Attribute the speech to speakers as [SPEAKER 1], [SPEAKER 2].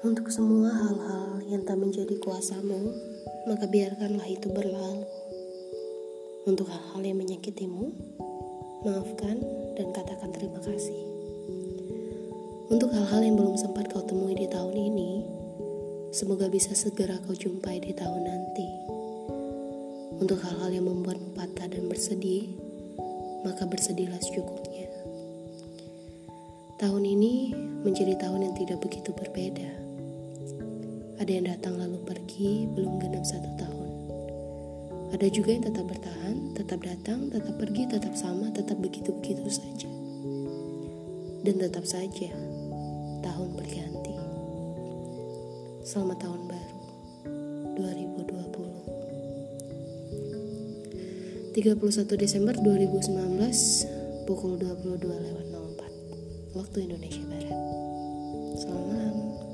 [SPEAKER 1] Untuk semua hal-hal yang tak menjadi kuasamu, maka biarkanlah itu berlalu. Untuk hal-hal yang menyakitimu, maafkan dan katakan terima kasih. Untuk hal-hal yang belum sempat kau temui di tahun ini, semoga bisa segera kau jumpai di tahun nanti. Untuk hal-hal yang membuatmu patah dan bersedih, maka bersedihlah secukupnya. Tahun ini menjadi tahun yang tidak begitu berbeda. Ada yang datang lalu pergi, belum genap satu tahun. Ada juga yang tetap bertahan, tetap datang, tetap pergi, tetap sama, tetap begitu-begitu saja. Dan tetap saja, tahun berganti. Selamat tahun baru 2020. 31 Desember 2019 pukul 22 lewat waktu Indonesia Barat. Selamat.